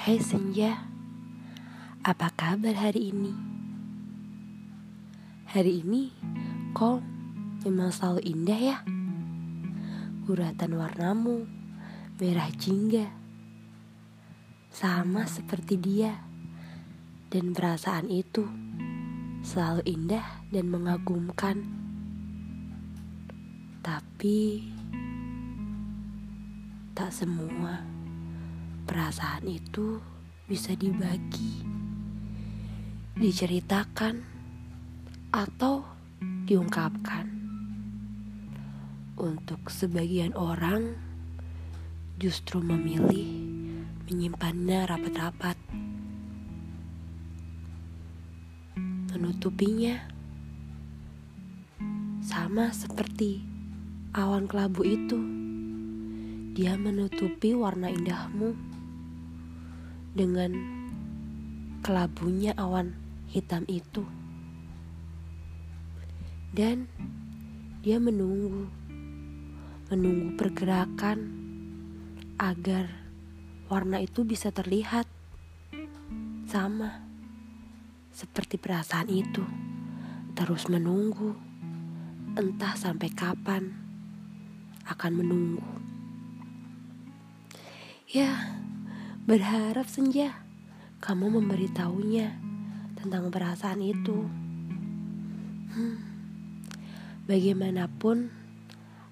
Hai Senja, apa kabar hari ini? Hari ini kok memang selalu indah ya? Guratan warnamu merah jingga, sama seperti dia, dan perasaan itu selalu indah dan mengagumkan. Tapi tak semua perasaan itu bisa dibagi, diceritakan, atau diungkapkan. Untuk sebagian orang, justru memilih menyimpannya rapat-rapat, menutupinya sama seperti awan kelabu itu. Dia menutupi warna indahmu dengan kelabunya awan hitam itu. Dan dia menunggu, menunggu pergerakan agar warna itu bisa terlihat sama seperti perasaan itu. Terus menunggu, entah sampai kapan akan menunggu. Ya, Berharap senja. Kamu memberitahunya tentang perasaan itu. Hmm, bagaimanapun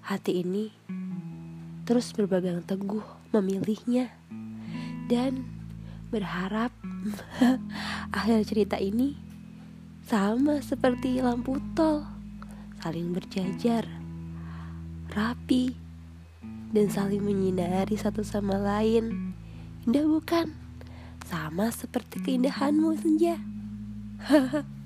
hati ini terus berpegang teguh memilihnya dan berharap akhir cerita ini sama seperti lampu tol saling berjajar rapi dan saling menyinari satu sama lain Indah bukan? Sama seperti keindahanmu senja. Hahaha.